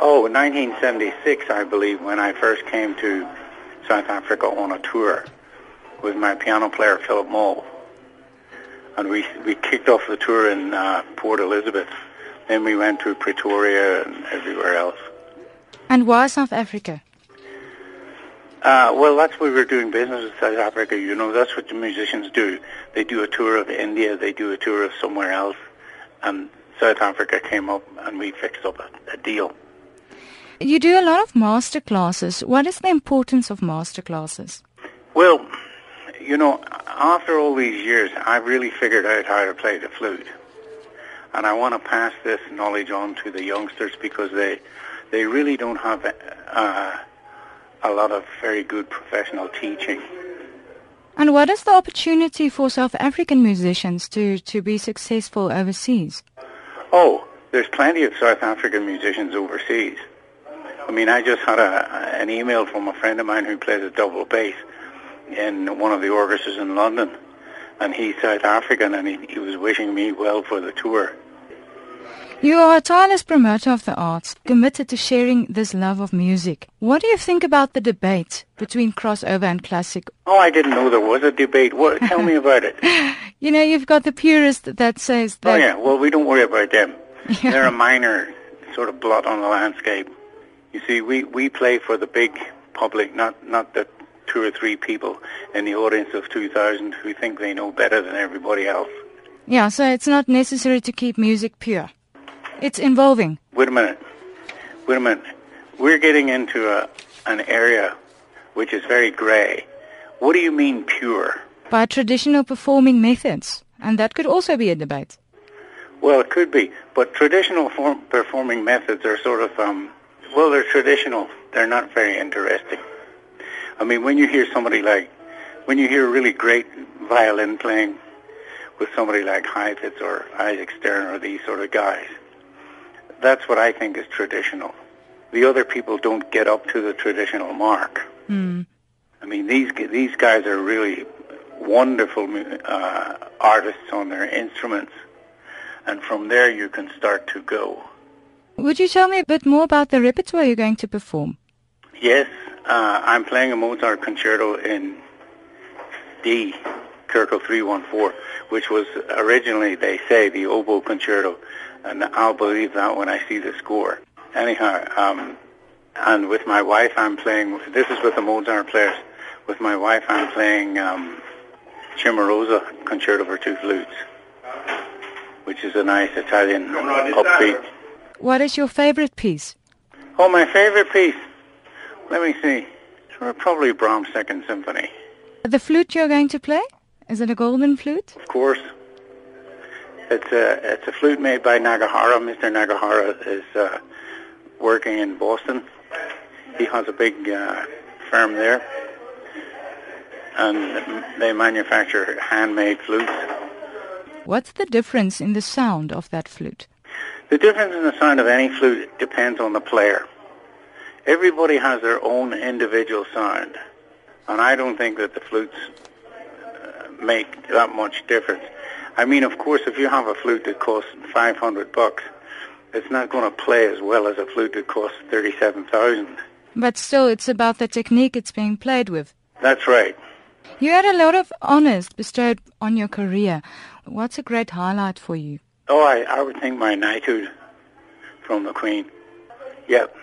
Oh, 1976, I believe, when I first came to South Africa on a tour with my piano player Philip Moll. And we we kicked off the tour in uh, Port Elizabeth. Then we went to Pretoria and everywhere else. And why South Africa? Uh, well, that's why we're doing business with South Africa. You know, that's what the musicians do. They do a tour of India, they do a tour of somewhere else, and South Africa came up and we fixed up a, a deal. You do a lot of master classes. What is the importance of master classes? Well, you know, after all these years, I've really figured out how to play the flute. And I want to pass this knowledge on to the youngsters because they they really don't have uh, a lot of very good professional teaching. And what is the opportunity for South African musicians to, to be successful overseas? Oh, there's plenty of South African musicians overseas. I mean, I just had a, an email from a friend of mine who plays a double bass in one of the orchestras in London, and he's South African, and he, he was wishing me well for the tour. You are a tireless promoter of the arts, committed to sharing this love of music. What do you think about the debate between crossover and classic? Oh, I didn't know there was a debate. What? Tell me about it. You know, you've got the purist that says oh, that. Oh yeah. Well, we don't worry about them. Yeah. They're a minor sort of blot on the landscape. You see, we we play for the big public, not not the two or three people in the audience of 2,000 who think they know better than everybody else. Yeah, so it's not necessary to keep music pure. It's involving. Wait a minute. Wait a minute. We're getting into a, an area which is very grey. What do you mean pure? By traditional performing methods. And that could also be a debate. Well, it could be. But traditional form, performing methods are sort of, um, well, they're traditional. They're not very interesting. I mean, when you hear somebody like, when you hear really great violin playing with somebody like Heifetz or Isaac Stern or these sort of guys, that's what I think is traditional. The other people don't get up to the traditional mark. Mm. I mean, these these guys are really wonderful uh, artists on their instruments, and from there you can start to go. Would you tell me a bit more about the repertoire you're going to perform? Yes, uh, I'm playing a Mozart concerto in D, Köchel 314, which was originally, they say, the oboe concerto and I'll believe that when I see the score. Anyhow, um, and with my wife, I'm playing. This is with the Mozart players. With my wife, I'm playing um, Cimarosa Concerto for Two Flutes, which is a nice Italian upbeat. What is your favorite piece? Oh, my favorite piece. Let me see. Probably Brahms' Second Symphony. The flute you're going to play? Is it a golden flute? Of course. It's a it's a flute made by Nagahara. Mr. Nagahara is uh, working in Boston. He has a big uh, firm there, and they manufacture handmade flutes. What's the difference in the sound of that flute? The difference in the sound of any flute depends on the player. Everybody has their own individual sound, and I don't think that the flutes uh, make that much difference. I mean, of course, if you have a flute that costs 500 bucks, it's not going to play as well as a flute that costs 37,000. But still, it's about the technique it's being played with. That's right. You had a lot of honors bestowed on your career. What's a great highlight for you? Oh, I, I would think my knighthood from the Queen. Yep,